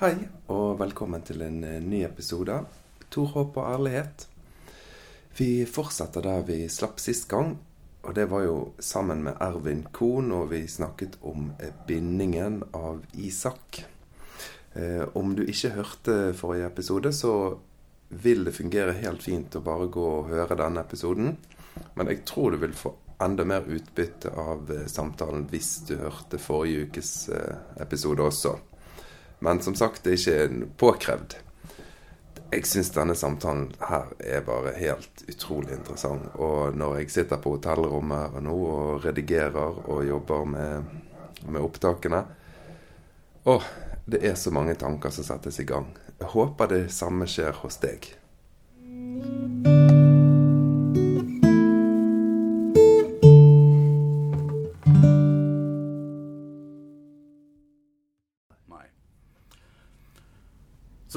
Hei, og velkommen til en eh, ny episode. Tor håp og ærlighet. Vi fortsetter der vi slapp sist gang. Og det var jo sammen med Ervin Kohn, og vi snakket om eh, bindingen av Isak. Eh, om du ikke hørte forrige episode, så vil det fungere helt fint å bare gå og høre denne episoden. Men jeg tror du vil få enda mer utbytte av eh, samtalen hvis du hørte forrige ukes episode også. Men som sagt, det er ikke påkrevd. Jeg syns denne samtalen her er bare helt utrolig interessant. Og når jeg sitter på hotellrommet nå og redigerer og jobber med, med opptakene Å, det er så mange tanker som settes i gang. Jeg håper det samme skjer hos deg.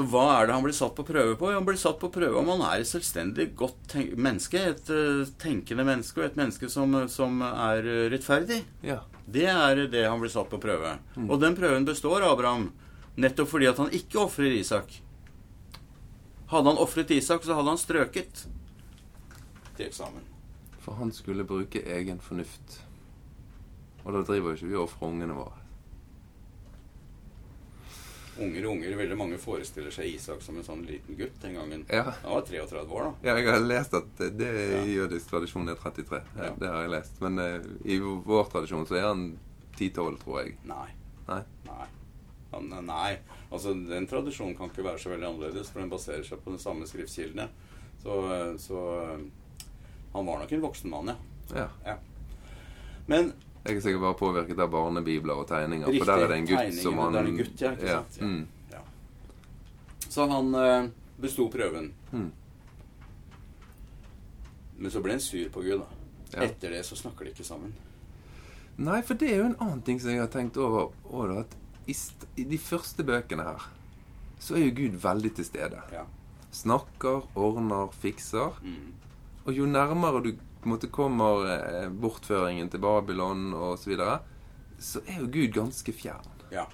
Så hva er det han blir satt på prøve på? Han blir satt på prøve om han er et selvstendig godt menneske. Et uh, tenkende menneske, og et menneske som, som er eh, rettferdig. Ja. Det er det han blir satt på prøve. Og den prøven består Abraham nettopp fordi at han ikke ofrer Isak. Hadde han ofret Isak, så hadde han strøket til eksamen. For han skulle bruke egen fornuft. Og da driver jo ikke vi og ofrer ungene våre. Unger og unger. Veldig mange forestiller seg Isak som en sånn liten gutt den gangen. Ja. Han var 33 år, da. Ja, jeg har lest at det i Ja. jødisk tradisjon er 33. Ja. Ja. Det har jeg lest. Men uh, i vår tradisjon så er han 10-12, tror jeg. Nei. Nei? Nei. Han, nei. Altså, den tradisjonen kan ikke være så veldig annerledes, for den baserer seg på de samme skriftkildene. Så, så han var nok en voksen mann, ja. Ja. Men Jeg er sikkert bare påvirket av barnebibler og tegninger. Riktig. For der er det en gutt som han der er en gutt, ja, ikke sant? Ja. Mm. ja. Så han eh, besto prøven. Mm. Men så ble han sur på Gud, da. Ja. Etter det så snakker de ikke sammen. Nei, for det er jo en annen ting som jeg har tenkt over. over at i, I de første bøkene her så er jo Gud veldig til stede. Ja. Snakker, ordner, fikser. Mm. Og jo nærmere du på en måte kommer eh, bortføringen til Babylon osv., så, videre, så er jo Gud ganske fjern. ja.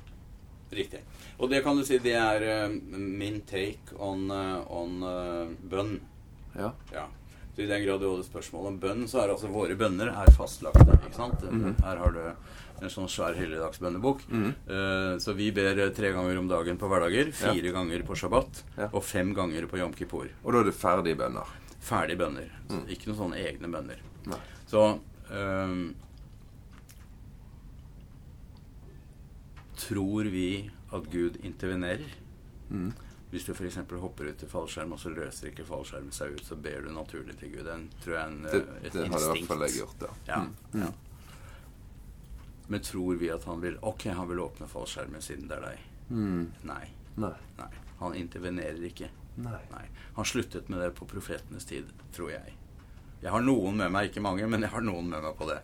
Riktig. Og det kan du si, det er uh, min take on, uh, on uh, bønn. Ja. Ja. Så I den grad du hadde spørsmål om bønn, så er altså våre bønner er fastlagte. ikke sant? Mhm. Her har du en sånn svær helligdagsbønnebok. Mhm. Uh, så vi ber tre ganger om dagen på hverdager, fire ganger på shabbat Ja. og fem ganger på jom kippur. Og da er det ferdige bønner. Ferdige bønner. Mm. Ikke noen sånne egne bønner. Nei. Så um, Tror vi at Gud intervenerer? Mm. Hvis du f.eks. hopper ut i fallskjerm, og så løser ikke fallskjermen seg ut, så ber du naturlig til Gud. Den tror jeg en, Det, eh, et det har i hvert fall jeg gjort, ja. Ja, Mm. ja. Men tror vi at han vil Ok, han vil åpne fallskjermen siden det er deg. Mm. Nei. Nei. nei. Han intervenerer ikke. Nei. Nei. Han sluttet med det på profetenes tid, tror jeg. Jeg har noen med meg, ikke mange, men jeg har noen med meg på det.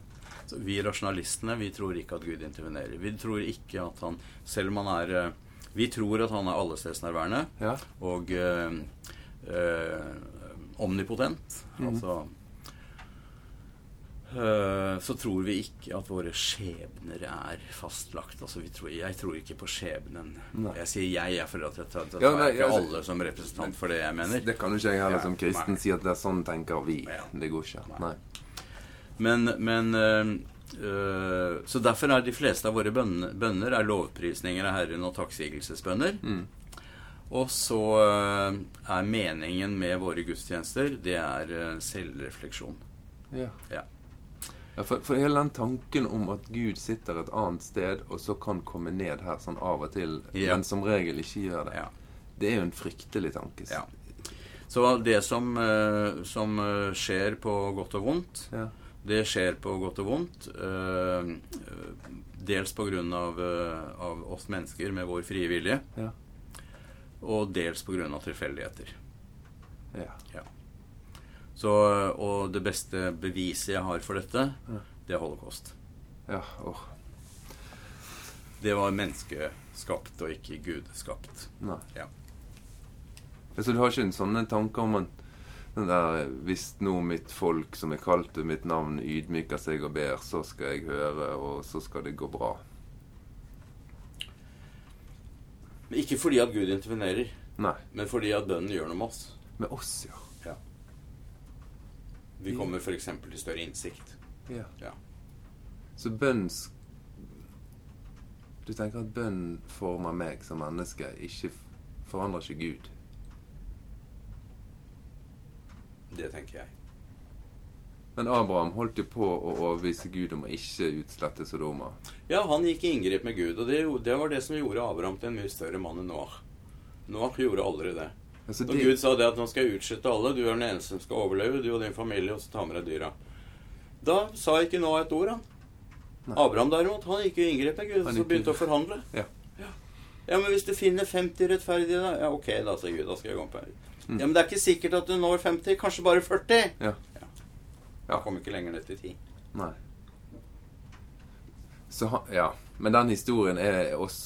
Så vi rasjonalistene vi tror ikke at Gud intervenerer. Vi tror ikke at han Selv om han er eh, Vi tror at han er allestedsnærværende Ja. og øh, øh, omnipotent. Mm. Altså Så tror vi ikke at våre skjebner er fastlagt. Altså vi tror, jeg tror ikke på skjebnen. Nei. Jeg sier jeg, jeg føler at jeg tar, tar Ja, nei, ikke altså- alle som representant for det jeg mener. Det kan jo ikke jeg heller som kristen nei. si at det er sånn tenker vi. Ja. Det går ikke. Nei. Men, men øh, Så derfor er de fleste av våre bønner, er lovprisninger av Herren og takksigelsesbønner. Mm. Og så er meningen med våre gudstjenester det er selvrefleksjon. Ja. Ja. Ja, for, for hele den tanken om at Gud sitter et annet sted, og så kan komme ned her sånn av og til, Ja. men som regel ikke gjør det, Ja. det er jo en fryktelig tanke. ja. Så det som, øh, som øh, skjer på godt og vondt, Ja. det skjer på godt og vondt. øh, dels på grunn av, av oss mennesker med vår frie vilje, Ja. og dels på grunn av tilfeldigheter. Ja. Så, og det beste beviset jeg har for dette, det er holocaust. ja. åh. Det var menneskeskapt og ikke gudskapt. Nei. Ja. Så du har ikke en sånn tanke om at den der Hvis nå mitt folk som er kalt til mitt navn, ydmyker seg og ber, så skal jeg høre, og så skal det gå bra. Men ikke fordi at Gud intervenerer, Nei. men fordi at bønnen gjør noe med oss. Med oss, ja. Vi kommer f.eks. til større innsikt. ja. Ja. Så bønn Du tenker at bønn former meg som menneske, ikke forandrer ikke Gud? Det tenker jeg. Men Abraham holdt jo på å overbevise Gud om å ikke utslette Sodoma. Ja, han gikk i inngrep med Gud, og det, det var det som gjorde Abraham til en mye større mann enn Noah. Noah gjorde aldri det. Altså, Når Gud sa det at nå skal jeg utslette alle, du er den eneste som skal overleve, du og din familie, og så ta med deg dyra. Da sa ikke Noah et ord, han. Nei. Abraham derimot, han gikk jo i inngrep med Gud, Han så begynte å forhandle. Ja. ja. Ja, men hvis du finner 50 rettferdige, da? Ja, ok, da, sier Gud. Da skal jeg gå på her. Mm. Ja, men det er ikke sikkert at du når 50, kanskje bare 40. Ja. ja. kom ikke lenger ned til 10. Nei. Så han, ja. Men den historien er, oss,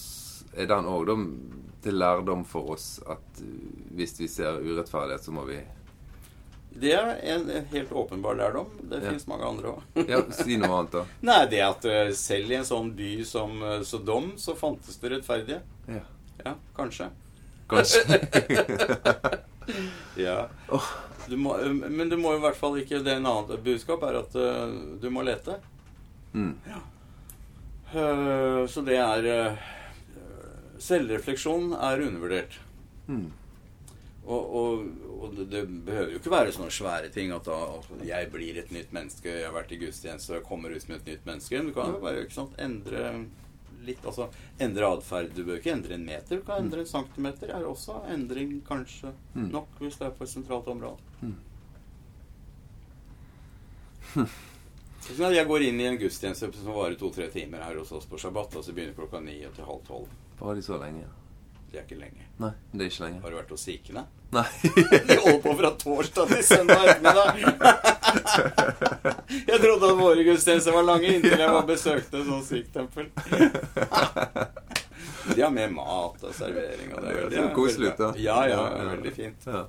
er den òg da til lærdom for oss at uh, hvis vi ser urettferdighet, så må vi Det er en helt åpenbar lærdom. Det Ja. finnes mange andre òg. Ja, si noe annet, da. Nei, det at eh, selv i en sånn by som eh, Sodom, så fantes det rettferdige. Ja. Ja, kanskje. Kanskje. Ja. Du må, eh, men du må i hvert fall ikke Det er en annen budskap er at eh, du må lete. Mm. Ja. så det er eh, Selvrefleksjon er undervurdert. Mm. Og, og, og det, det behøver jo ikke være sånne svære ting at da at jeg blir et nytt menneske, jeg har vært i gudstjeneste og jeg kommer ut som et nytt menneske. Du kan bare ikke sant, endre litt, altså endre atferd. Du bør ikke endre en meter, du kan endre en centimeter. er også endring kanskje Mm. nok hvis det er på et sentralt område. Mm. Så Jeg går inn i en gudstjeneste som varer to-tre timer her hos oss på shabbat. så begynner klokka ni og til halv tolv. Var de så lenge? Det er ikke lenge. Nei, det er ikke lenge. Har du vært hos sikhene? Nei. De holder på fra torsdag til søndag ettermiddag. Jeg trodde at våre gudstjenester var lange inntil jeg var besøkte et sånt sikhtempel. De har med mat og servering. Og det er veldig koselig. Ja, ja, er veldig fint. Ja.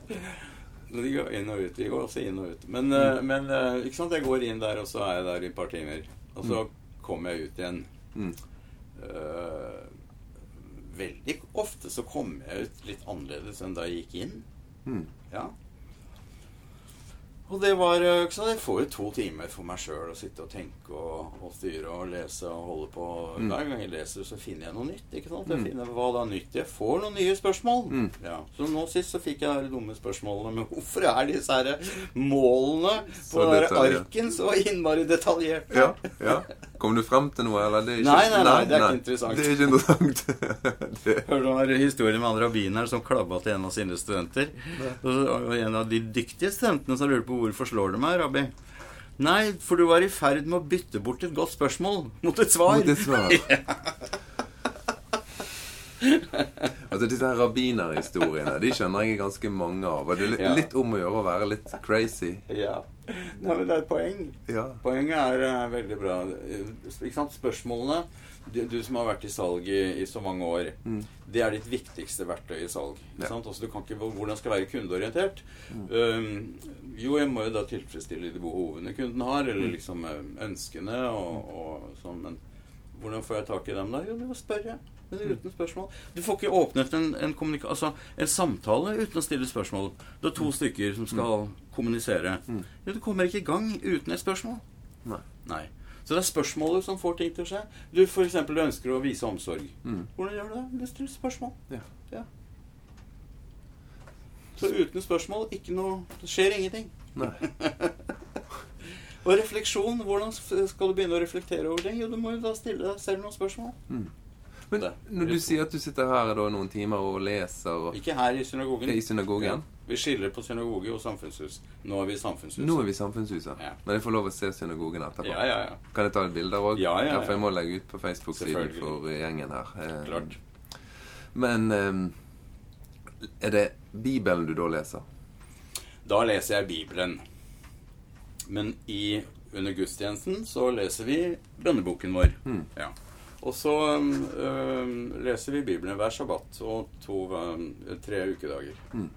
De går inn og ut. Vi går også inn og ut. Men, mm. men eh, ikke sant, jeg går inn der, og så er jeg der i et par timer. Og så kommer jeg ut igjen. Mm. Eh, veldig ofte så kommer jeg ut litt annerledes enn da jeg gikk inn. Mm. Ja. Og det var eh, ikke sant, Jeg får jo to timer for meg sjøl å sitte og tenke og, og styre og lese og holde på. Mm. Hver gang jeg leser, så finner jeg noe nytt. ikke sant? Jeg Mm. finner hva da nytt. Jeg får noen nye spørsmål. Mm. Ja. Så nå sist så fikk jeg de dumme spørsmålene. Men hvorfor er disse her målene på den arken så innmari detaljerte? Ja, ja. Kom du frem til noe, eller? Det er ikke, Nei, nei, nei, det er ikke interessant. Det er ikke interessant. det, Hørte du den historien med han rabbineren som klabba til en av sine studenter? Og og en av de dyktige studentene som lurte på hvorfor slår du meg, rabbi? Nei, for du var i ferd med å bytte bort et godt spørsmål mot et svar. Mot et svar. altså Disse her rabbinerhistoriene De skjønner jeg ganske mange av. Og det er litt, Ja. litt om å gjøre å være litt crazy. Ja. Nei, men det er et poeng. Ja. Poenget er, er, veldig bra. Ikke sant? Spørsmålene du, du som har vært i salg i, i så mange år, Mm. det er ditt viktigste verktøy i salg. Ikke Ja. sant? Altså, du kan ikke, hvordan skal være kundeorientert? Um, jo, jeg må jo da tilfredsstille de behovene kunden har, eller liksom eh, ønskene og, og sånn. Men hvordan får jeg tak i dem da? Jo, du må spørre. Men uten spørsmål. Du får ikke åpnet en, en, altså, en samtale uten å stille spørsmål. Det er to stykker som skal kommunisere. Mm. Jo, du kommer ikke i gang uten et spørsmål. Nei. Nei. Så det er spørsmålet som får ting til å skje. Du eksempel, du ønsker å vise omsorg. Mm. Hvordan gjør du det? Du stiller spørsmål. Ja. Så uten spørsmål, ikke noe Det skjer ingenting. Nei. Og refleksjon. Hvordan skal du begynne å reflektere over ting? Jo, du må jo da stille deg selv noen spørsmål. Mm. Men når du sier at du sitter her da noen timer og leser og, Ikke her i synagogen. i synagogen Ja. Vi skiller på synagoge og samfunnshus. Nå er vi i samfunnshuset. Nå er vi i samfunnshuset. Ja. Men jeg får lov å se synagogen etterpå. Ja, ja, ja. Kan jeg ta et bilde òg? Ja, ja, ja. For jeg må legge ut på Facebook-siden for gjengen her. Eh, Klart. Men eh, er det Bibelen du da leser? Da leser jeg Bibelen. Men i, under gudstjenesten så leser vi bønneboken vår. Mm. Ja. Og så øhm, leser vi Bibelen hver sabbat og to, tre ukedager. Mm.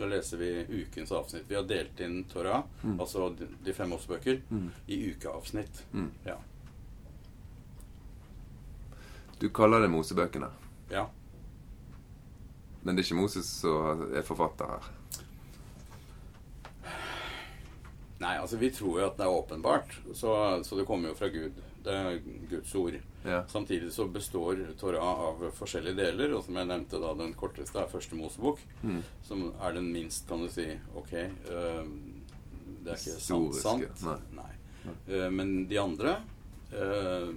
Da leser vi ukens avsnitt. Vi har delt inn Torah, Mm. altså de, de fem årsbøker, Mm. i ukeavsnitt. Mm. Ja. Du kaller det Mosebøkene. ja. Men det er ikke Moses som er forfatter her? Nei, altså vi tror jo at det er åpenbart. Så, så det kommer jo fra Gud. Det er Guds ord. Ja. Samtidig så består Torah av forskjellige deler, og som jeg nevnte da, den korteste er første Mosebok, Mm. som er den minst, kan du si, ok uh, Det er ikke sant, sant. nei. Eh, men de andre uh,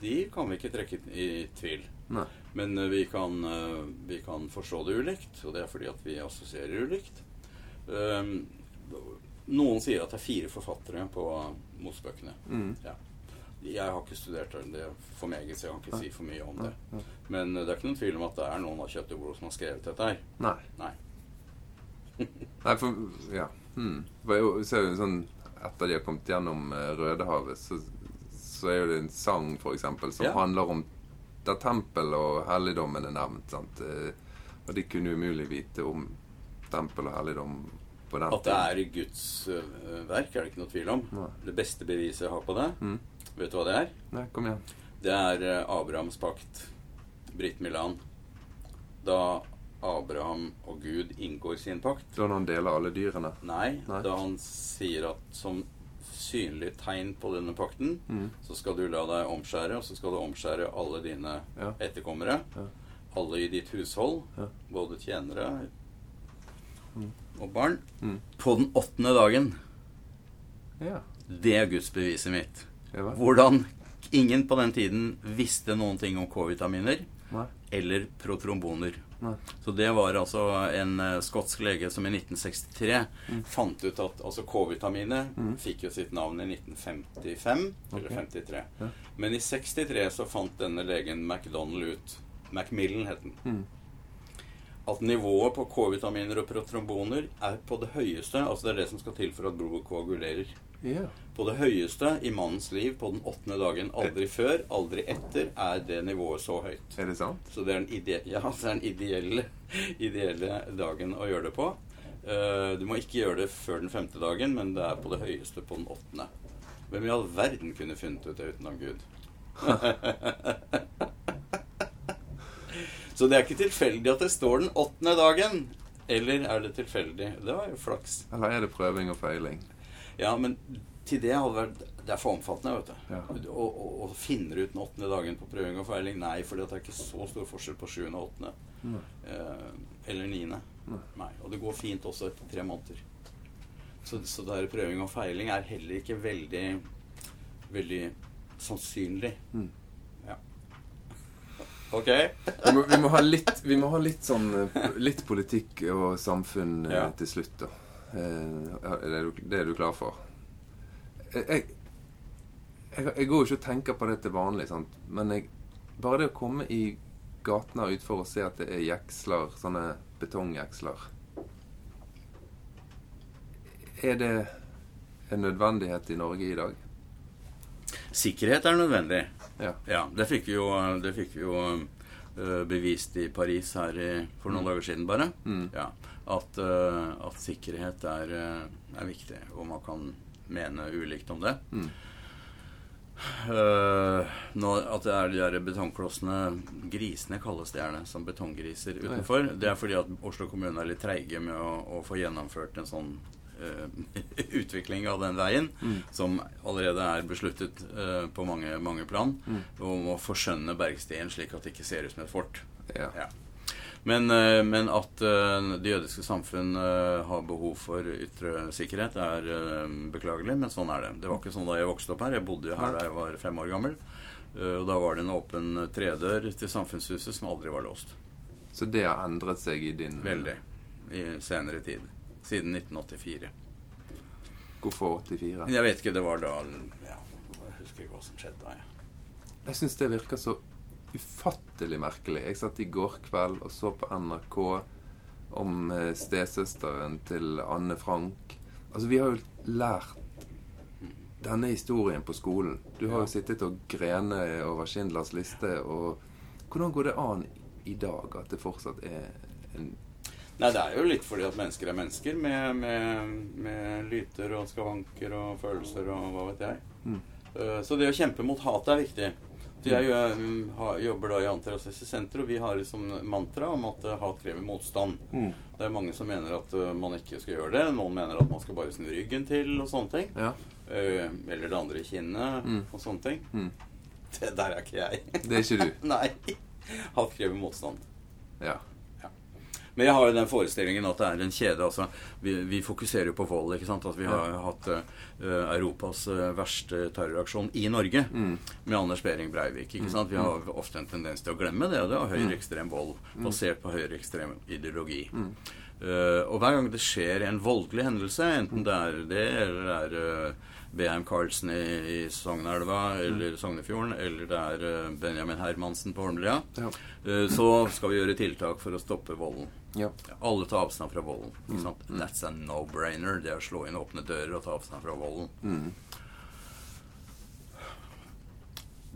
De kan vi ikke trekke i tvil. Nei. Men øh, vi, kan, vi kan forstå det ulikt, og det er fordi at vi assosierer ulikt. Um, noen sier at det er fire forfattere på Mosebøkene. Mm. Ja. Jeg har ikke studert det, for meget, så jeg kan ikke si for mye om det. Men eh, det er ikke noen tvil om at det er noen av kjøtt som har skrevet dette her. Nei. Nei. Nei, for Ja. Hmm. For jeg ser jo sånn Etter de har kommet gjennom eh, Rødehavet, så, så er jo det en sang, for eksempel, som Ja. handler om der tempel og helligdommen er nevnt. Sant? Eh, Og de kunne umulig vite om tempel og helligdom på den tiden. At det er Guds verk, er det ikke noe tvil om. Nei. Det beste beviset jeg har på det, Mm. Vet du hva det er? Nei, kom igjen. Det er eh, Abrahams pakt, Britt Milan. Da Abraham og Gud inngår sin pakt. Da han deler alle dyrene. Nei, Nei. da han sier at som synlig tegn på denne pakten, Mm. så skal du la deg omskjære, og så skal du omskjære alle dine Ja. etterkommere. Ja. Alle i ditt hushold, Ja. både tjenere Mm. og barn. Mm. På den åttende dagen. Ja. Det er gudsbeviset mitt. Hvordan ingen på den tiden visste noen ting om K-vitaminer eller protromboner. Nei. Så det var altså en uh, skotsk lege som i 1963 Mm. fant ut at altså K-vitaminet Mm. fikk jo sitt navn i 1955 eller 53. Ja. Men i 63 så fant denne legen McDonald ut Macmillan het den. Mm. At nivået på K-vitaminer og protromboner er på det høyeste. Altså det er det som skal til for at blodet koagulerer. Ja. På det høyeste i mannens liv på den åttende dagen. Aldri før, aldri etter er det nivået så høyt. Er det sant? Så det er den, ide ja, det er den ideelle, ideelle dagen å gjøre det på. Uh, du må ikke gjøre det før den femte dagen, men det er på det høyeste på den åttende. Hvem i all verden kunne funnet ut det utenom Gud? Så det er ikke tilfeldig at det står den åttende dagen. Eller er det tilfeldig? Det var jo flaks. Eller er det prøving og feiling? Ja, men til det hadde vært Det er for omfattende, vet du. Å å finne ut den åttende dagen på prøving og feiling? Nei, for det er ikke så stor forskjell på sjuende og åttende. Nei. Eh, eller niende. Nei. Nei. Og det går fint også etter tre måneder. Så, så det her prøving og feiling er heller ikke veldig Veldig sannsynlig. Mm. Ja. Ok? Vi må, vi må ha litt, vi må ha litt sånn eh, Litt politikk og samfunn eh, Ja. til slutt, da. Eh, det, du- det er du klar for? Jeg, jeg, jeg, går jo ikke og tenker på det til vanlig, sant? men jeg, bare det å komme i gatene utfor og se at det er jeksler, sånne betongjeksler Er det en nødvendighet i Norge i dag? Sikkerhet er nødvendig. Ja. Ja, det fikk vi jo, det fikk vi jo øh, bevist i Paris her for noen Mm. dager siden, bare. Mm. Ja, at, øh, at sikkerhet er, øh, er viktig, og man kan mene ulikt om det. Mm. Uh, nå, at det er de der betongklossene Grisene kalles det gjerne, som betonggriser utenfor. Det er fordi at Oslo kommune er litt treige med å, å få gjennomført en sånn uh, utvikling av den veien, Mm. som allerede er besluttet uh, på mange, mange plan, Mm. om å forskjønne Bergstien slik at det ikke ser ut som et fort. Ja. Ja. Men, øh, men at øh, det jødiske samfunn øh, har behov for ytre sikkerhet, er beklagelig, men sånn er det. Det var ikke sånn da jeg vokste opp her. Jeg bodde jo her da jeg var fem år gammel. Og da var det en åpen tredør til samfunnshuset som aldri var låst. Så det har endret seg i din Veldig. I senere tid. Siden 1984. Hvorfor 84? Jeg vet ikke, det var da ja, Jeg husker ikke hva som skjedde da. Ja. Jeg syns det virker så ufattelig merkelig. Jeg satt i går kveld og så på NRK om eh, stesøsteren til Anne Frank. Altså, vi har jo lært denne historien på skolen. Du har jo sittet og grene over Schindlers liste, og hvordan går det an i dag at det fortsatt er en Nei, det er jo litt fordi at mennesker er mennesker, med, med, med lyter og skavanker og følelser og hva vet jeg. Mm. Eh, Så det å kjempe mot hat er viktig. Jeg har, jobber da i Antirasistisk og vi har som mantra om at uh, hat krever motstand. Mm. Det er mange som mener at uh, man ikke skal gjøre det. Noen mener at man skal bare snu ryggen til og sånne ting. Ja. Uh, eller det andre kinnet Mm. og sånne ting. Mm. Det der er ikke jeg. Det er ikke du. Nei. Hat krever motstand. Ja. Men jeg har jo den forestillingen at det er en kjede. altså Vi, vi fokuserer jo på vold. ikke sant? At vi har hatt uh, Europas eh, verste terroraksjon i Norge Mm. med Anders Behring Breivik. ikke sant? Vi har ofte en tendens til å glemme det. og Det er høyreekstrem vold basert på høyreekstrem ideologi. Eh, og hver gang det skjer en voldelig hendelse, enten det er det eller det er uh, BM Carlsen i, i Sognelva eller Sognefjorden, eller det er eh, Benjamin Hermansen på Holmlia, Ja. eh, så skal vi gjøre tiltak for å stoppe volden. Ja. Alle tar avstand fra volden. Sant? That's a no-brainer. Det er å slå inn åpne dører og ta avstand fra volden. Mm.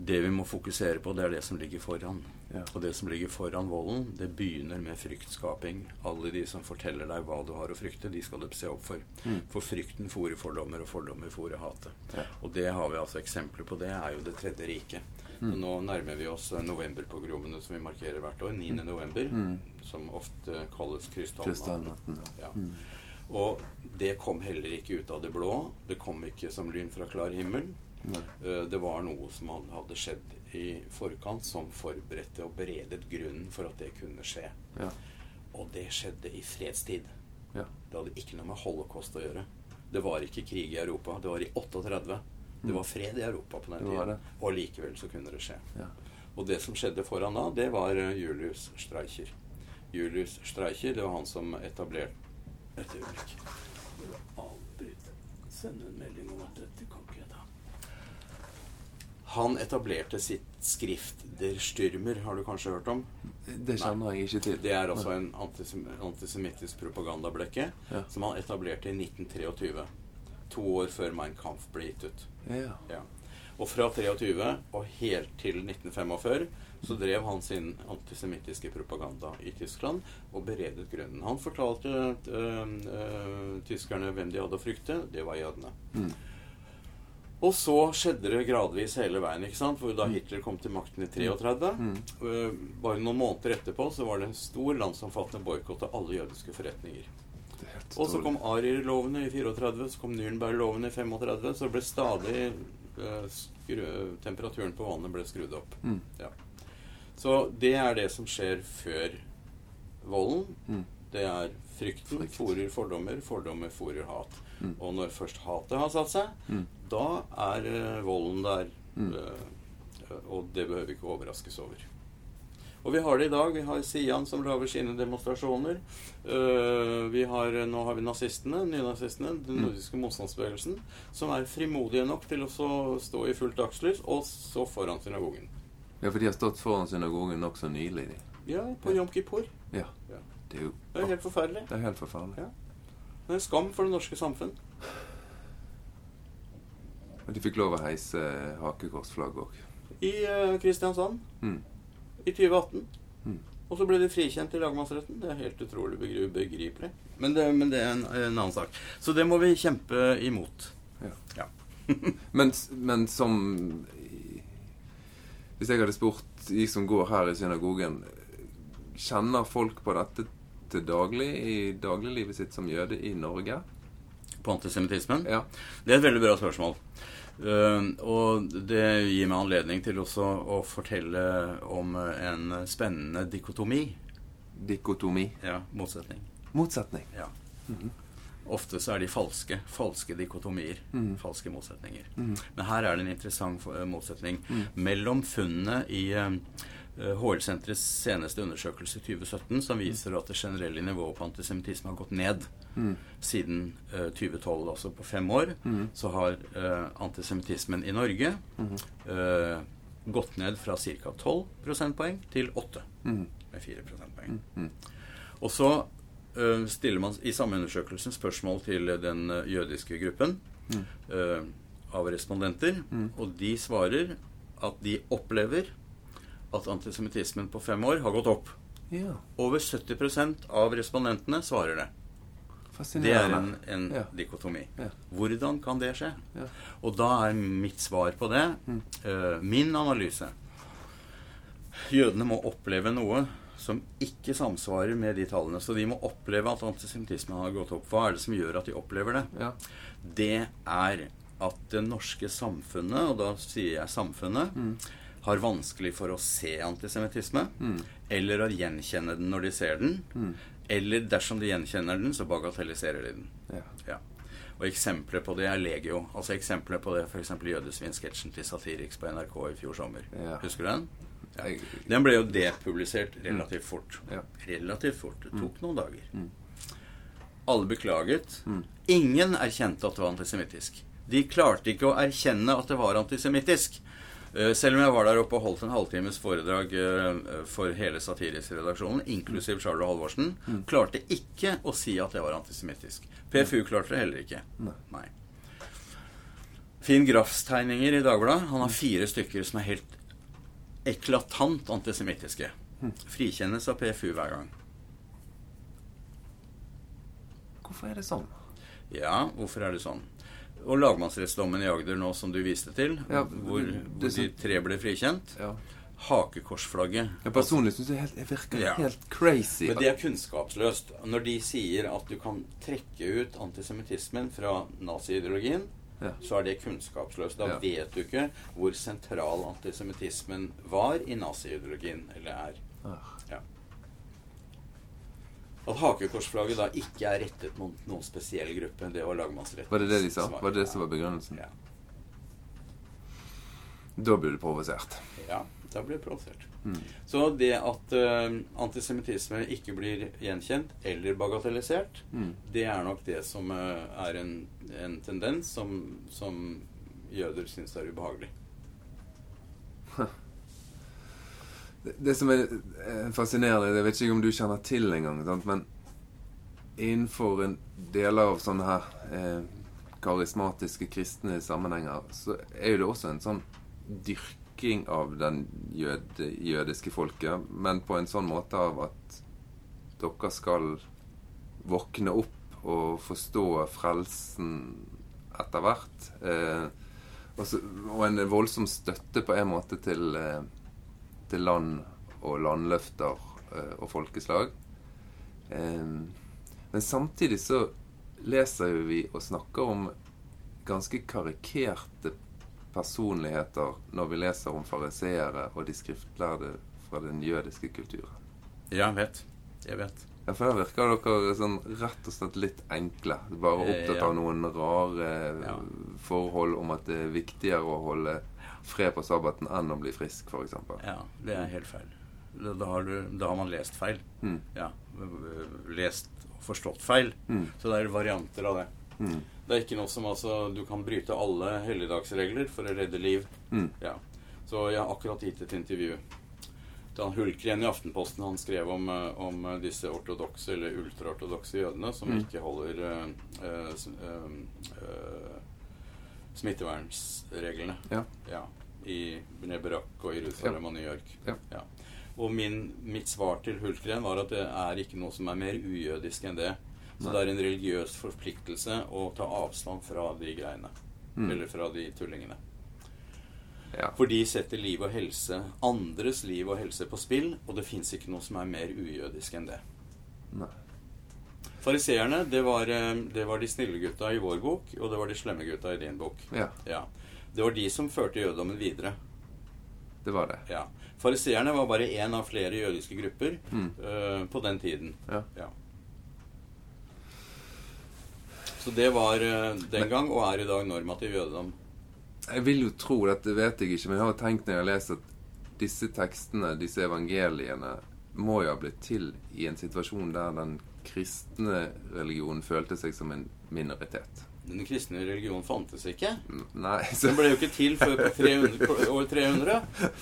Det vi må fokusere på, det er det som ligger foran. Ja. Og det som ligger foran volden, det begynner med fryktskaping. Alle de som forteller deg hva du har å frykte, de skal du se opp for. Mm. For frykten fòrer fordommer, og fordommer fòrer hatet. Ja. Og det har vi altså eksempler på. Det er jo Det tredje riket. Mm. Nå nærmer vi oss eh, novemberpogromene som vi markerer hvert år. 9. november. Mm. Som ofte kalles krystallnatten. Ja. Mm. Og det kom heller ikke ut av det blå. Det kom ikke som lyn fra klar himmel. Eh, Det var noe som hadde- skjedd i forkant, som forberedte og beredet grunnen for at det kunne skje. Ja. Og det skjedde i fredstid. Ja. Det hadde ikke noe med holocaust å gjøre. Det var ikke krig i Europa. Det var i 38. Det var fred i Europa på den tiden. Og likevel så kunne det skje. Ja. Og det som skjedde foran da, det var eh, Julius Streicher. Julius Streicher, det var han som etablerte Et øyeblikk. Avbryte. Sende en melding om at dette kan. Han etablerte sitt skrift Der Stürmer, har du kanskje hørt om? Det kjenner jeg ikke til. Det er altså en antisem antisemittisk propagandablekke Ja. som han etablerte i 1923. To år før Mein Kampf ble gitt ut. Ja. Ja. Og fra 23 og helt til 1945 så drev han sin antisemittiske propaganda i Tyskland og beredet grunnen. Han fortalte øh, øh, tyskerne hvem de hadde å frykte. Det var jødene. Mm. Og så skjedde det gradvis hele veien. ikke sant? For Da Hitler kom til makten i 33 Mm. øh, Bare noen måneder etterpå så var det en stor landsomfattende boikott av alle jødiske forretninger. Er Og så kom Arier-lovene i 34, så kom Nürnberg-lovene i 35. Så det ble stadig eh, skru, Temperaturen på vannet ble skrudd opp. Mm. Ja. Så det er det som skjer før volden. Mm. Det er frykten Frykt. fòrer fordommer, fordommer fòrer hat. Mm. Og når først hatet har satt seg, Mm. da er eh, volden der. Mm. eh, og det behøver vi ikke overraskes over. Og vi har det i dag. Vi har Sian som lager sine demonstrasjoner. Eh, vi har, nå har vi nazistene, nynazistene, den Mm. nordiske motstandsbevegelsen, som er frimodige nok til å så stå i fullt dagslys, og så foran synagogen. Ja, for de har stått foran synagogen nokså nylig. de. Ja, på Jom Kippur. Ja. Ja. Det er jo Det er helt forferdelig. Det er helt forferdelig. Ja. Det er en skam for det norske samfunn. Men de fikk lov å heise hakekorsflagg òg. I uh, Kristiansand Mm. i 2018. Mm. Og så ble de frikjent i lagmannsretten. Det er helt utrolig begri- begripelig. Men det, men det er en, en annen sak. Så det må vi kjempe imot. Ja. Ja. Men, men som Hvis jeg hadde spurt de som går her i synagogen Kjenner folk på dette til daglig i dagliglivet sitt som jøde i Norge? På antisemittismen? Ja. Det er et veldig bra spørsmål. Uh, og det gir meg anledning til også å fortelle om en spennende dikotomi. Dikotomi. Ja, motsetning. Motsetning. Ja. Mhm. Ofte så er de falske. Falske dikotomier. Mhm. Falske motsetninger. Mhm. Men her er det en interessant eh, motsetning Mm. mellom funnene i eh, HL-senterets seneste undersøkelse i 2017, som viser at det generelle nivået på antisemittisme har gått ned Mm. siden uh, 2012, altså på fem år, mm. så har uh, antisemittismen i Norge mm. uh, gått ned fra ca. 12 prosentpoeng til 8, Mhm. med 4 prosentpoeng. Mhm. Og så eh, stiller man i samme undersøkelsen spørsmål til den eh, jødiske gruppen Mm. eh, av respondenter, Mm. og de svarer at de opplever at antisemittismen på fem år har gått opp. Ja. Over 70% av respondentene svarer det. Det er en, en Ja. dikotomi. Ja. Hvordan kan det skje? Ja. Og da er mitt svar på det Mm. uh, Min analyse Jødene må oppleve noe som ikke samsvarer med de tallene. Så de må oppleve at antisemittismen har gått opp. Hva er det som gjør at de opplever det? Ja. Det er at det norske samfunnet, og da sier jeg samfunnet, har vanskelig for å se antisemittisme. Eller å gjenkjenne den når de ser den. Eller dersom de gjenkjenner den, så bagatelliserer de den. Ja. Ja. Og eksempler på det er legio. Altså eksempler på det f.eks. Jødesvin-sketsjen til Satiriks på NRK i fjor sommer. Ja. Husker du den? Den ble jo depublisert relativt fort. Ja. Relativt fort. Det tok noen dager. Mm. Alle beklaget. Ingen erkjente at det var antisemittisk. De klarte ikke å erkjenne at det var antisemittisk. Eh, Selv om jeg var der oppe og holdt en halvtimes foredrag eh, for hele Satirisk-redaksjonen, inklusiv Charles Halvorsen, klarte ikke å si at jeg var antisemittisk. PFU klarte det heller ikke. Nei. Nei. Finn Graffs tegninger i Dagbladet. Han har fire stykker som er helt eklatant antisemittiske. Frikjennes av PFU hver gang. Hvorfor er det sånn? Ja, hvorfor er det sånn? Og lagmannsrettsdommen i Agder nå, som du viste til, Ja, hvor, hvor de tre ble frikjent. Ja. Hakekorsflagget. Jeg personlig syns helt- det virker Ja. helt crazy. Men det er kunnskapsløst. Når de sier at du kan trekke ut antisemittismen fra naziideologien, Ja. så er det kunnskapsløst. Da Ja. vet du ikke hvor sentral antisemittismen var i naziideologien, eller er. Ah. At hakekorsflagget da ikke er rettet mot noen spesiell gruppe, det var lagmannsretten. Var det det de sa? Var det det som var begrunnelsen? Ja. Da blir du provosert. ja, da blir det provosert. Mm. Så det at uh, antisemittisme ikke blir gjenkjent eller bagatellisert, Mm. det er nok det som uh, er en, en tendens som, som jøder syns er ubehagelig. Det, det som er eh, fascinerende, det vet ikke om du kjenner til engang, men innenfor en deler av sånne her eh, karismatiske kristne sammenhenger, så er det også en sånn dyrking av den jøde, jødiske folket, men på en sånn måte av at dere skal våkne opp og forstå frelsen etter hvert. Eh, og, og en voldsom støtte på en måte til, eh, til land og landløfter eh, og folkeslag. Men samtidig så leser jo vi og snakker om ganske karikerte personligheter når vi leser om fariseere og de skriftlærde fra den jødiske kulturen. Ja, jeg vet. Jeg vet. Ja, for da virker dere sånn rett og slett litt enkle. Bare Eh, opptatt av noen rare Ja. forhold om at det er viktigere å holde fred på sabbaten enn å bli frisk, f.eks. Ja, det er helt feil. Da, da, har, du, da har man lest feil. Mm. Ja, lest og forstått feil. Mm. Så det er varianter av det. Mm. Det er ikke noe som altså Du kan bryte alle helligdagsregler for å redde liv. Mm. Ja. Så jeg har akkurat gitt et intervju Han hulker Hulkren i Aftenposten. Han skrev om, eh, om disse ortodokse eller ultraortodokse jødene som Mm. ikke holder eh, eh, s- smittevernsreglene. Ja. Ja, I Neberak og Jerusalem og New York. Ja. Og min, mitt svar til Hultgren var at det er ikke noe som er mer ujødisk enn det. Så Nei. det er en religiøs forpliktelse å ta avstand fra de greiene. Mm. Eller fra de tullingene. Ja. For de setter liv og helse, andres liv og helse på spill, og det fins ikke noe som er mer ujødisk enn det. Nei. Fariseerne, det, var, eh, det var de snille gutta i vår bok, og det var de slemme gutta i din bok. Ja, Ja. Det var de som førte jødedommen videre. det var det. Ja. Fariseerne var bare én av flere jødiske grupper Mm. uh, på den tiden. Ja. Så det var uh, den gang, og er i dag, normativ jødedom. Jeg vil jo tro, dette vet jeg ikke, men jeg har tenkt når jeg har lest at disse tekstene, disse evangeliene, må jo ha blitt til i en situasjon der den kristne religionen følte seg som en minoritet. Den kristne religionen fantes ikke. Nei, så, Den ble jo ikke til før på 300, på år 300.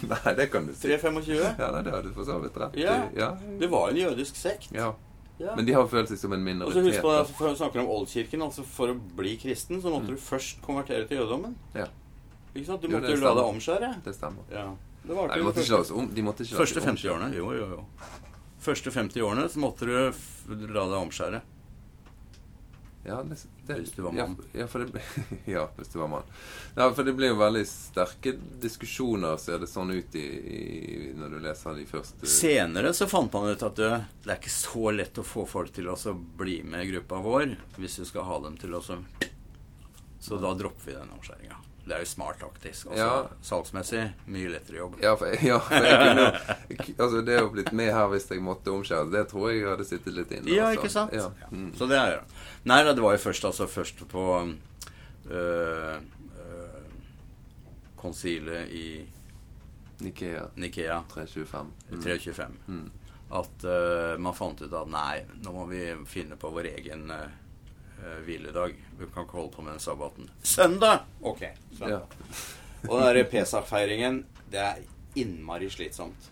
nei det kan du si. 325. Ja, nei, det har du for så vidt rett i. Ja. Ja. Det var en jødisk sekt. ja. Ja. Men de har følt seg som en minoritet. Og så husk på, det, For å snakke om oldkirken, altså for å bli kristen, så måtte Mm. du først konvertere til jødedommen. Ja, Ikke sant? Du måtte jo la deg omskjære. det stemmer. Ja. Det var Nei, de måtte ikke la oss om. De måtte ikke la første 50 årene. Jo, jo, jo. Første 50 årene så måtte du la deg omskjære. Ja, det, det, Hvis du var mann. Ja, ja, det, ja, hvis du var mann. Ja, for det blir jo veldig sterke diskusjoner, ser det sånn ut i, i, når du leser de første Senere så fant man ut at det, det er ikke så lett å få folk til å bli med i gruppa vår hvis du skal ha dem til å så Så da dropper vi den omskjæringa. Det er jo smart taktisk. Altså, Ja. Salgsmessig mye lettere jobb. Ja, for, ja, for jeg kunne Altså, det å blitt med her hvis jeg måtte omskjære, det tror jeg hadde sittet litt inne. Ja, altså. ikke sant? Ja. Mm. Så det er jo Nei da, det var jo først altså først på øh, øh, konsilet i Nikea Nikea 325. Mm. 325 Mm. at øh, man fant ut at nei, nå må vi finne på vår egen øh, øh, hviledag. Vi kan ikke holde på med den sabbaten. Søndag! Ok. søndag. Ja. Og den der Pesach-feiringen, det er innmari slitsomt.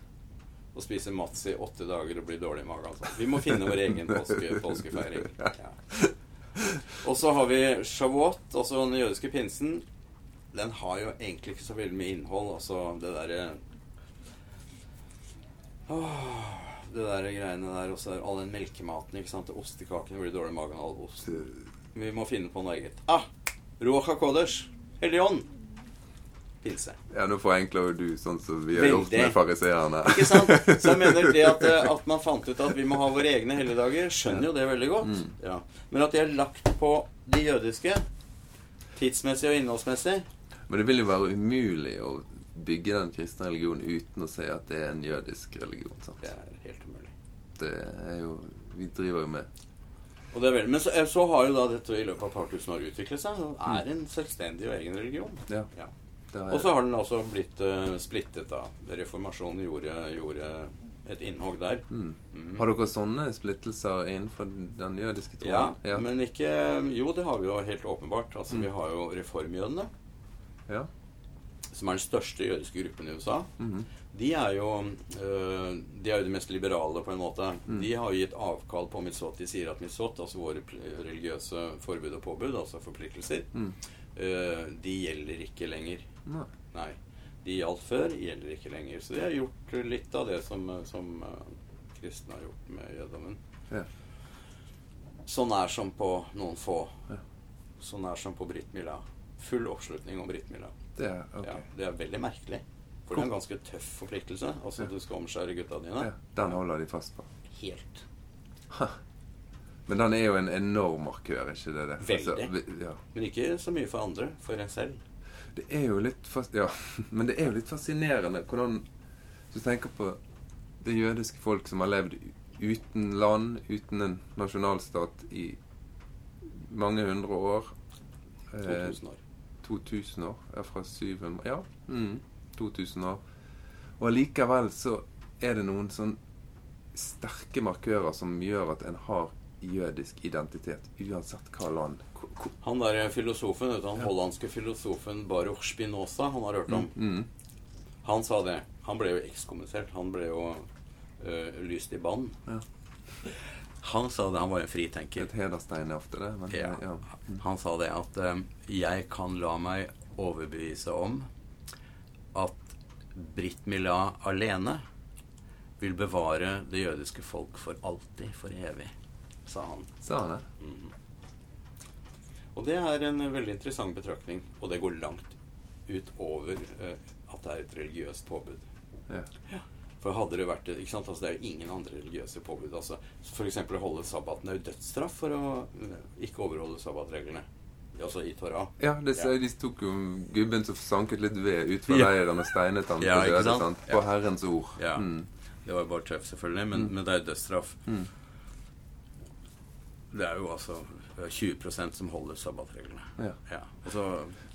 Å spise Mats i åtte dager og bli dårlig i magen. Altså. Vi må finne vår egen påske, påskefeiring. Ja. Og så har vi Shavuot, altså den jødiske pinsen. Den har jo egentlig ikke så veldig mye innhold. Altså det derre Åh, Det der greiene der, og så er all den melkematen, ikke sant. Ostekakene blir dårlig i magen av all ost. Vi må finne på noe eget. Ah! Ruach HaKodesh. Hellig ånd. Pinse. ja, nå forenkler jo du sånn som vi har gjort med fariseerne. Ikke sant? Så jeg mener det at, eh, at man fant ut at vi må ha våre egne helligdager, skjønner jo det veldig godt. Mm. Ja. Men at de er lagt på de jødiske, tidsmessig og innholdsmessig Men det vil jo være umulig å bygge den kristne religionen uten å si at det er en jødisk religion. sant? Det er helt. Det er jo Vi driver jo med veldig, men så, eh, så har jo da dette i løpet av et par tusen år utviklet seg. Og er en selvstendig og egen religion. Ja. Ja. Og så har den også blitt uh, splittet, da. Reformasjonen gjorde, gjorde et innhogg der. mm. Mm. Har dere sånne splittelser innenfor den jødiske Ja, ja, men ikke Jo, det har vi jo helt åpenbart. Altså, Mm. Vi har jo reformjødene. ja. Som er den største jødiske gruppen i USA, Mhm. de er jo øh, De er jo de mest liberale, på en måte. Mm. De har jo gitt avkall på mitzvot. De sier at mitzvot, altså våre religiøse forbud og påbud, altså forpliktelser, Mm. øh, de gjelder ikke lenger. Nei. Nei. De gjaldt før, gjelder ikke lenger. Så de har gjort litt av det som, som uh, kristne har gjort med jødommen. Ja. Så nær som på noen få. Ja. Så nær som på Brit Mila. Full oppslutning om Brit Mila. Det er okay. Ja, det er veldig merkelig. For det er en ganske tøff forpliktelse. Altså Ja. Du skal omskjære gutta dine. Ja, den holder de fast på. Helt. Men den er jo en enorm markør, ikke det? det? Veldig. vi- ja. Men ikke så mye for andre. For en selv. Det er jo litt fas Ja, men det er jo litt fascinerende hvordan du tenker på det jødiske folk som har levd uten land, uten en nasjonalstat i mange hundre år. Eh, 2000 år. 2000 år. Ja, fra 700 Ja. Mm, 2000 år. Og allikevel så er det noen sånn sterke markører som gjør at en har jødisk identitet, uansett hva land. Han der filosofen, vet du, han Ja. hollandske filosofen Baruch Spinoza, han har hørt om. Mm, Han sa det. Han ble jo ekskommunisert. Han ble jo ø, lyst i bann. Ja. Han sa det. Han var en fritenker. Et hederstegn er ofte det. Men, Ja. ja. Han sa det at eh, jeg kan la meg overbevise om at Britt Mila alene vil bevare det jødiske folk for alltid, for evig, sa han. Sa han det? Mm. Og det er en veldig interessant betraktning, og det går langt utover uh, at det er et religiøst påbud. Ja. Ja. For hadde det vært ikke sant? Altså, Det er jo ingen andre religiøse påbud. Altså, F.eks. å holde sabbaten. Er jo dødsstraff for å eh, ikke overholde sabbatreglene. Altså i Torah. Ja, det, Ja. de tok jo gubben som sanket litt ved ut fra Ja. leiren og steinet ham Ja, til døde, sant? På Herrens ord. Ja. Mm. Det var bare tøft, selvfølgelig, men, Mm. men det er dødsstraff. Mm. Det er jo altså eh, 20% som holder sabbatreglene. Ja. Ja. Og så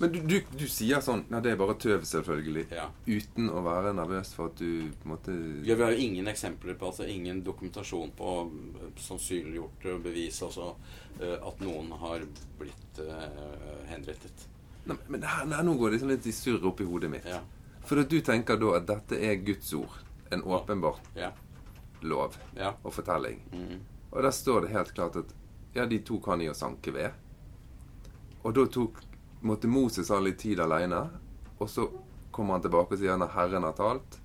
Men du, du, du sier sånn Nei, det er bare tøv, selvfølgelig. Ja. Uten å være nervøs for at du på en måte Ja, vi har jo ingen eksempler på, altså ingen dokumentasjon på sannsynliggjorte sannsynliggjort bevis, altså eh, at noen har blitt uh, henrettet. Nei, Men her, nei, nå går det liksom litt i surr oppi hodet mitt. Ja. For at du tenker da at dette er Guds ord. En åpenbar Ja. lov og fortelling. Mhm. Og der står det helt klart at ja, de tok han i å sanke ved. Og da tok, måtte Moses ha litt tid alene. Og så kommer han tilbake og sier når Herren har talt,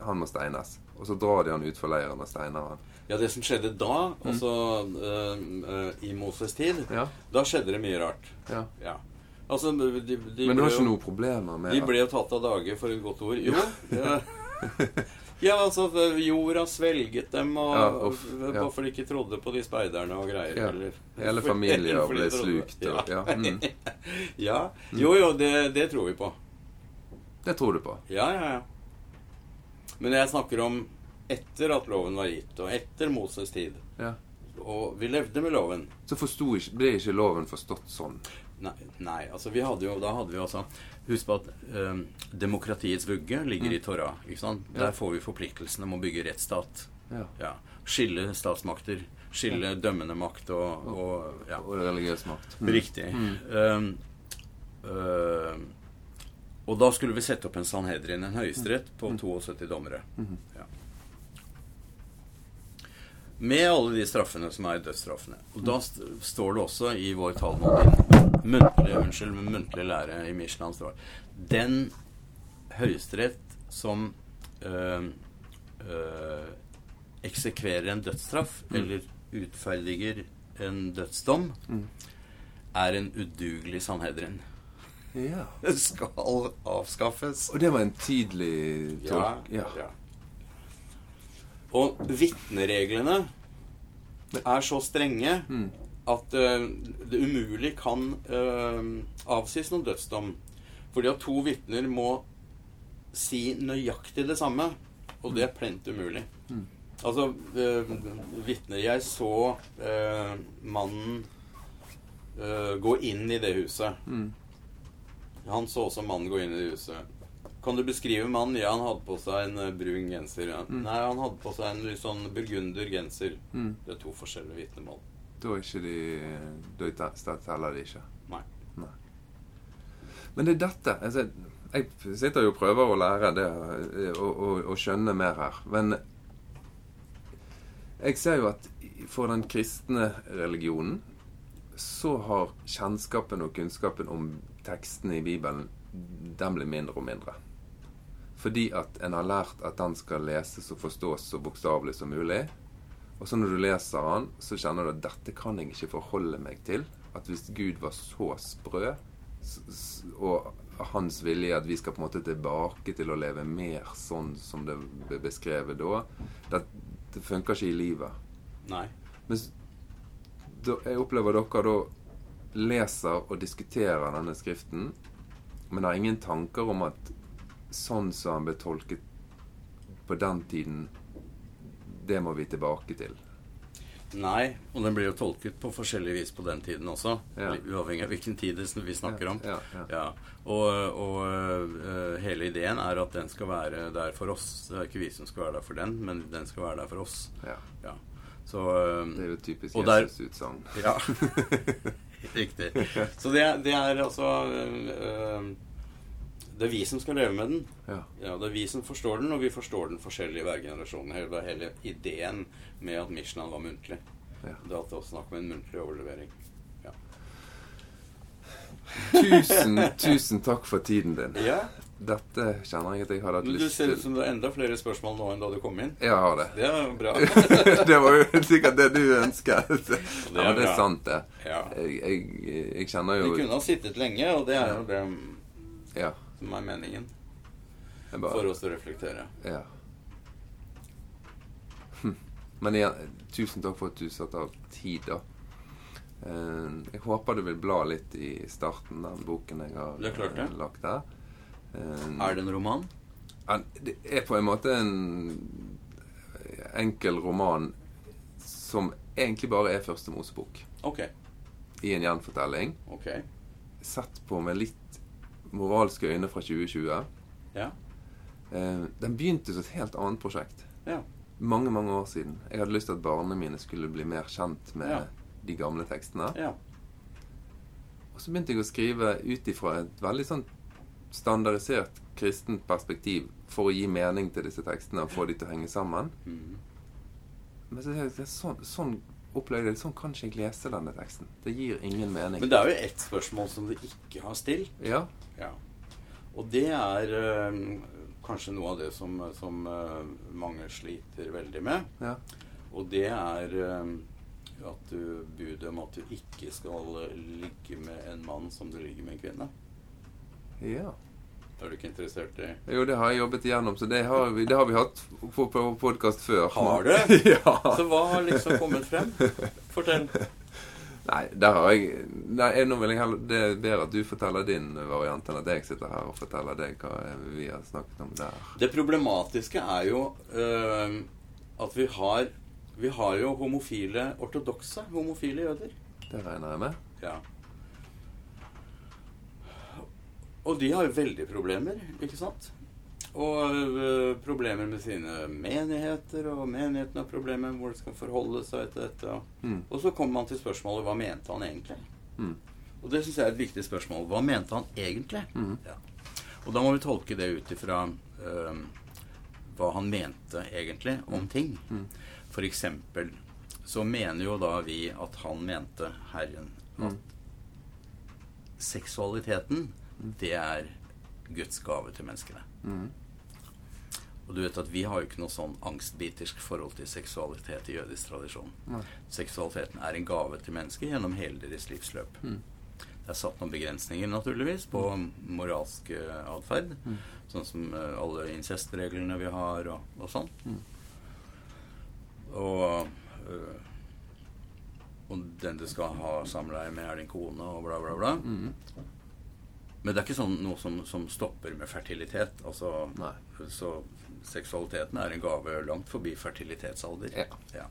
han må steines. og så drar de han utfor leiren og steiner han. Ja, det som skjedde da, altså uh, uh, i Moses' tid, Ja, da skjedde det mye rart. ja. Ja. Altså, de, de Men du var ikke noen problemer med De ble jo tatt av dage for et godt ord. Jo. Ja, ja altså jorda svelget dem, og Ja, uff, ja. bare hvorfor de ikke trodde på de speiderne og greier. Ja. Eller, Hele familier ble slukt. Og, ja. Mm. Ja. Jo, jo, det, det tror vi på. Det tror du på. Ja, ja, ja. Men jeg snakker om etter at loven var gitt, og etter Moses' tid. Ja. Og vi levde med loven. Så ikke, ble ikke loven forstått sånn. Nei, nei, altså vi hadde jo, da hadde vi altså Husk på at eh, demokratiets vugge ligger i Torah. sant? Ja. Der får vi forpliktelsene om å bygge rettsstat. Ja. Ja. Skille statsmakter. Skille dømmende makt og, og ja. Og religiøs makt. Mm. Riktig. Um, uh, og da skulle vi sette opp en Sanhedrin, en høyesterett, på 72 dommere. Ja. Med alle de straffene som er dødsstraffene. Og da st står det også i vår Talmud muntlig, unnskyld, muntlig lære i Michelin står Den høyesterett som øh, øh, eksekverer en dødsstraff, eller utferdiger en dødsdom, er en udugelig Sanhedrin. Ja. Skal avskaffes. Og det var en tidlig Ja, tolk... Ja. ja. Og vitnereglene er så strenge Mm. at uh, det umulig kan uh, avsies noen dødsdom. Fordi at to vitner må si nøyaktig det samme, og det er plent umulig. Mm. Altså, uh, vitner Jeg så uh, mannen gå inn i det huset. Mm. Han så også mannen gå inn i det huset. Kan du beskrive mannen? Ja, han hadde på seg en eh, brun genser. Ja. Nei, han hadde på seg en litt sånn burgunder genser. Mm. Det er to forskjellige vitnemål. Da er ikke de Da te- teller de ikke. Nei. Men det er dette altså, Jeg sitter jo og prøver å lære det eh, og, og skjønne mer her. Men jeg ser jo at for den kristne religionen så har kjennskapen og kunnskapen om tekstene i Bibelen den blir mindre og mindre. Fordi at en har lært at den skal leses og forstås så bokstavelig som mulig. Og så når du leser den, så kjenner du at dette kan jeg ikke forholde meg til. At hvis Gud var så sprø, og hans vilje at vi skal på en måte tilbake til å leve mer sånn som det ble beskrevet da, det, det funker ikke i livet. Nei. Men jeg opplever dere da leser og diskuterer denne skriften, men har ingen tanker om at sånn som han ble tolket på den tiden, det må vi tilbake til. Nei, og den blir jo tolket på forskjellig vis på den tiden også. Ja. Uavhengig av hvilken tid vi snakker om. Ja, ja. Og, og uh, hele ideen er at den skal være der for oss. Det er ikke vi som skal være der for den, men den skal være der for oss. ja. Ja. Så øh, Det er jo typisk Jesus-utsagn. Ja. Riktig. Så det, det er altså øh, Det er vi som skal leve med den. Ja. Ja, Det er vi som forstår den, og vi forstår den forskjellig i hver generasjon. Hele, hele ideen med at Mishnan var muntlig. Ja. Det er alltid også snakk om en muntlig overlevering. Ja. Tusen, tusen takk for tiden din. ja. Dette kjenner jeg at jeg hadde hatt lyst Men du ser ut som du har enda flere spørsmål nå enn da du kom inn. Jeg har det. Det er bra. det var jo sikkert det du ønsket. Ja, er men det er sant, det. Ja. Jeg, jeg, jeg kjenner Vi kunne ha sittet lenge, og det er jo det Ja. Som er meningen. Bare, For oss å reflektere. Ja. Hm. Men igjen, tusen takk for at du satte av tid, da. Eh, Jeg håper du vil bla litt i starten, den boken jeg har Det klart det. eh, lagt der. Eh, Er det en roman? Det er på en måte en enkel roman som egentlig bare er første Mosebok. Okay. I en gjenfortelling. Okay. Sett på med litt moralske øyne fra 2020. Ja. Eh, Den begynte som et helt annet prosjekt. Ja. Mange, mange år siden. Jeg hadde lyst til at barna mine skulle bli mer kjent med Ja. de gamle tekstene. ja. Og så begynte jeg å skrive ut ifra et veldig sånn standardisert kristent perspektiv for å gi mening til disse tekstene og få de til å henge sammen. Mm. Men så, sånn, sånn opplevde jeg det. Sånn kan ikke jeg lese denne teksten. Det gir ingen mening. Men det er jo ett spørsmål som du ikke har stilt. Ja. Ja. Og det er øh, kanskje noe av det som, som øh, mange sliter veldig med. Ja. Og det er øh, at du budet om at du ikke skal ligge med en mann som du ligger med en kvinne. ja. Er du ikke interessert i Jo, det har jeg jobbet igjennom, så det har vi, det har vi hatt på, på podkast før. Har du? ja. Så hva har liksom kommet frem? Fortell. Nei, der har jeg Nei, nå vil jeg heller Det er bedre at du forteller din variant, enn at jeg sitter her og forteller deg hva vi har snakket om der. Det problematiske er jo øh, at vi har Vi har jo homofile ortodokse homofile jøder. Det regner jeg med. Ja. Og de har jo veldig problemer, ikke sant? Og øh, problemer med sine menigheter, og menighetene har problemer med hvor de skal forholde seg til dette. Mm. Og så kommer man til spørsmålet hva mente han egentlig? Mm. Og det syns jeg er et viktig spørsmål. Hva mente han egentlig? Mm. Ja. Og da må vi tolke det ut ifra øh, hva han mente egentlig om ting. Mm. For eksempel så mener jo da vi at han mente Herren at Mm. seksualiteten, det er Guds gave til menneskene. Mm. Og du vet at vi har jo ikke noe sånn angstbitersk forhold til seksualitet i jødisk tradisjon. Nei. Seksualiteten er en gave til mennesker gjennom hele deres livsløp. Mm. Det er satt noen begrensninger naturligvis på moralsk eh, atferd. Mm. Sånn som eh, alle incestreglene vi har, og, og sånn. Mm. Og øh, Og den du skal ha samleie med, er din kone, og bla, bla, bla. Mm. Men det er ikke sånn noe som, som stopper med fertilitet. Altså, så seksualiteten er en gave langt forbi fertilitetsalder. Ja.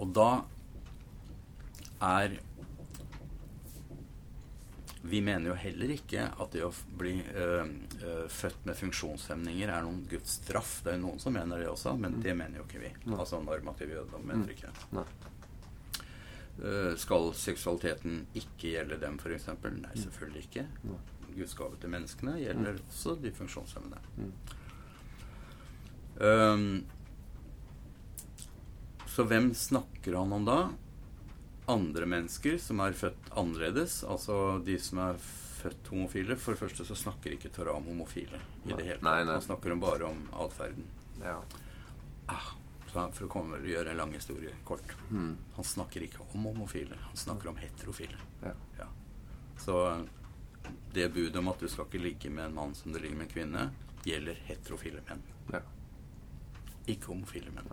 Og da er Vi mener jo heller ikke at det å bli øh, øh, født med funksjonshemninger er noen Guds straff. Det er jo noen som mener det også, men det mener jo ikke vi. Altså normativ jødedom mener Mm. ikke. Nei. Øh, skal seksualiteten ikke gjelde dem, f.eks.? Nei, selvfølgelig ikke. Guds gave til menneskene gjelder også de funksjonshemmede. Mm. Ehm, så hvem snakker han om da? Andre mennesker som er født annerledes. Altså de som er født homofile. For det første så snakker ikke Torah om homofile i det hele tatt. Han snakker om bare om atferden. Ja. Ah, for å komme gjøre en lang historie kort. Mm. Han snakker ikke om homofile. Han snakker om heterofile. Ja. Ja. Så det budet om at du skal ikke ligge med en mann som du ligger med en kvinne, gjelder heterofile menn. ja. Ikke homofile menn.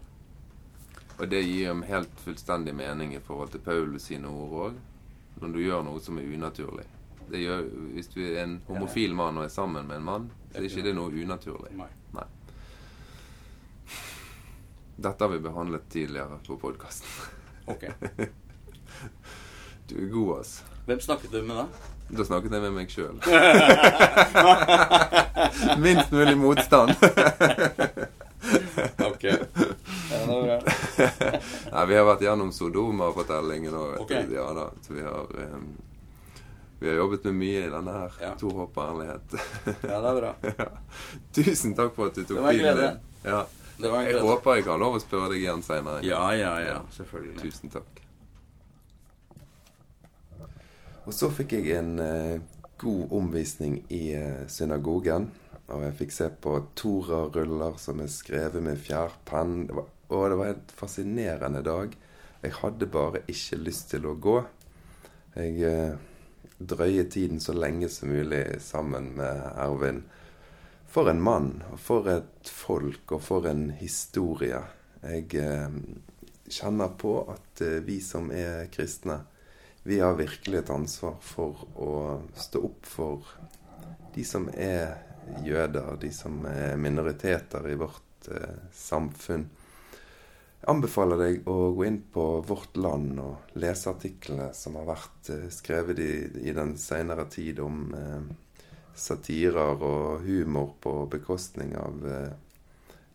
Og det gir dem helt fullstendig mening i forhold til Paulus sine ord òg. Når du gjør noe som er unaturlig. Det gjør, hvis du er en homofil mann og er sammen med en mann, så er ikke det noe unaturlig. Nei. Dette har vi behandlet tidligere på podkasten. Ok. Du er god, ass. Hvem snakket du med da? Da snakket jeg med meg sjøl. Minst mulig motstand. Ok. Ja, det er bra. Nei, vi har vært gjennom Sodoma-fortellingen òg. Ok. Ja da. Så vi har um, Vi har jobbet med mye i denne her. Ja. To håp og ærlighet. Ja, det er bra. ja. Tusen takk for at du tok Det var en glede. Ja. Det Jeg glede. håper jeg har lov å spørre deg igjen seinere. Ja, ja, ja. Selvfølgelig. Tusen takk. Og så fikk jeg en eh, god omvisning i eh, synagogen. Og jeg fikk se på Tora-ruller som er skrevet med fjærpenn. Det var, og det var en fascinerende dag. Jeg hadde bare ikke lyst til å gå. Jeg eh, drøye tiden så lenge som mulig sammen med Ervin. For en mann, og for et folk, og for en historie. Jeg eh, kjenner på at eh, vi som er kristne, vi har virkelig et ansvar for å stå opp for de som er jøder, de som er minoriteter i vårt eh, samfunn. Jeg anbefaler deg å gå inn på Vårt Land og lese artiklene som har vært eh, skrevet i, i den senere tid om eh, satirer og humor på bekostning av eh,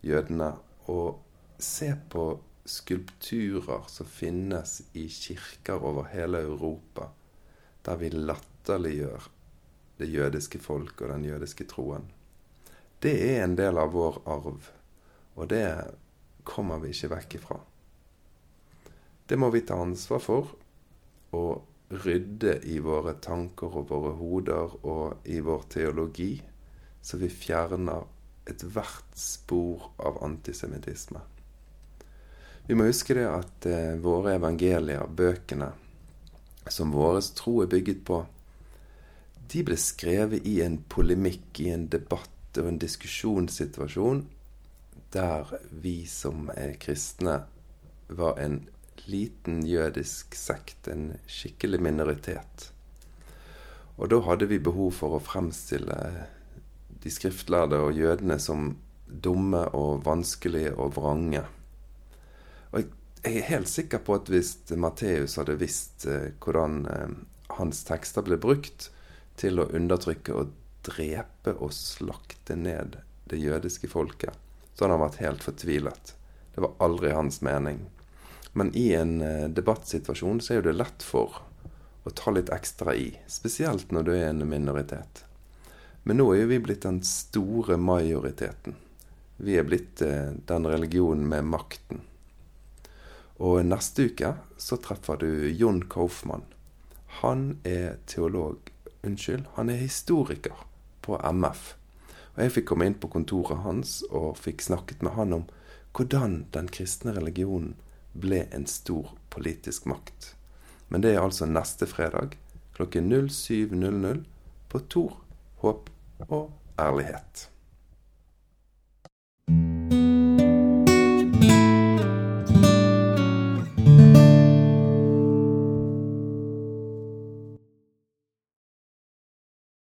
jødene. Og se på skulpturer som finnes i kirker over hele Europa, der vi latterliggjør det jødiske folk og den jødiske troen. Det er en del av vår arv, og det kommer vi ikke vekk ifra. Det må vi ta ansvar for, og rydde i våre tanker og våre hoder og i vår teologi, så vi fjerner ethvert spor av antisemittisme. Vi må huske det at eh, våre evangelier, bøkene som vår tro er bygget på, de ble skrevet i en polemikk, i en debatt og en diskusjonssituasjon der vi som er kristne, var en liten jødisk sekt, en skikkelig minoritet. Og da hadde vi behov for å fremstille de skriftlærde og jødene som dumme og vanskelige og vrange. Og jeg er helt sikker på at hvis Matteus hadde visst eh, hvordan eh, hans tekster ble brukt til å undertrykke og drepe og slakte ned det jødiske folket, så hadde han vært helt fortvilet. Det var aldri hans mening. Men i en eh, debattsituasjon så er jo det lett for å ta litt ekstra i, spesielt når du er en minoritet. Men nå er jo vi blitt den store majoriteten. Vi er blitt den religionen med makten. Og neste uke så treffer du Jon Kaufmann. Han er teolog Unnskyld, han er historiker på MF. Og jeg fikk komme inn på kontoret hans og fikk snakket med han om hvordan den kristne religionen ble en stor politisk makt. Men det er altså neste fredag klokken 07.00 på Tor, håp og ærlighet.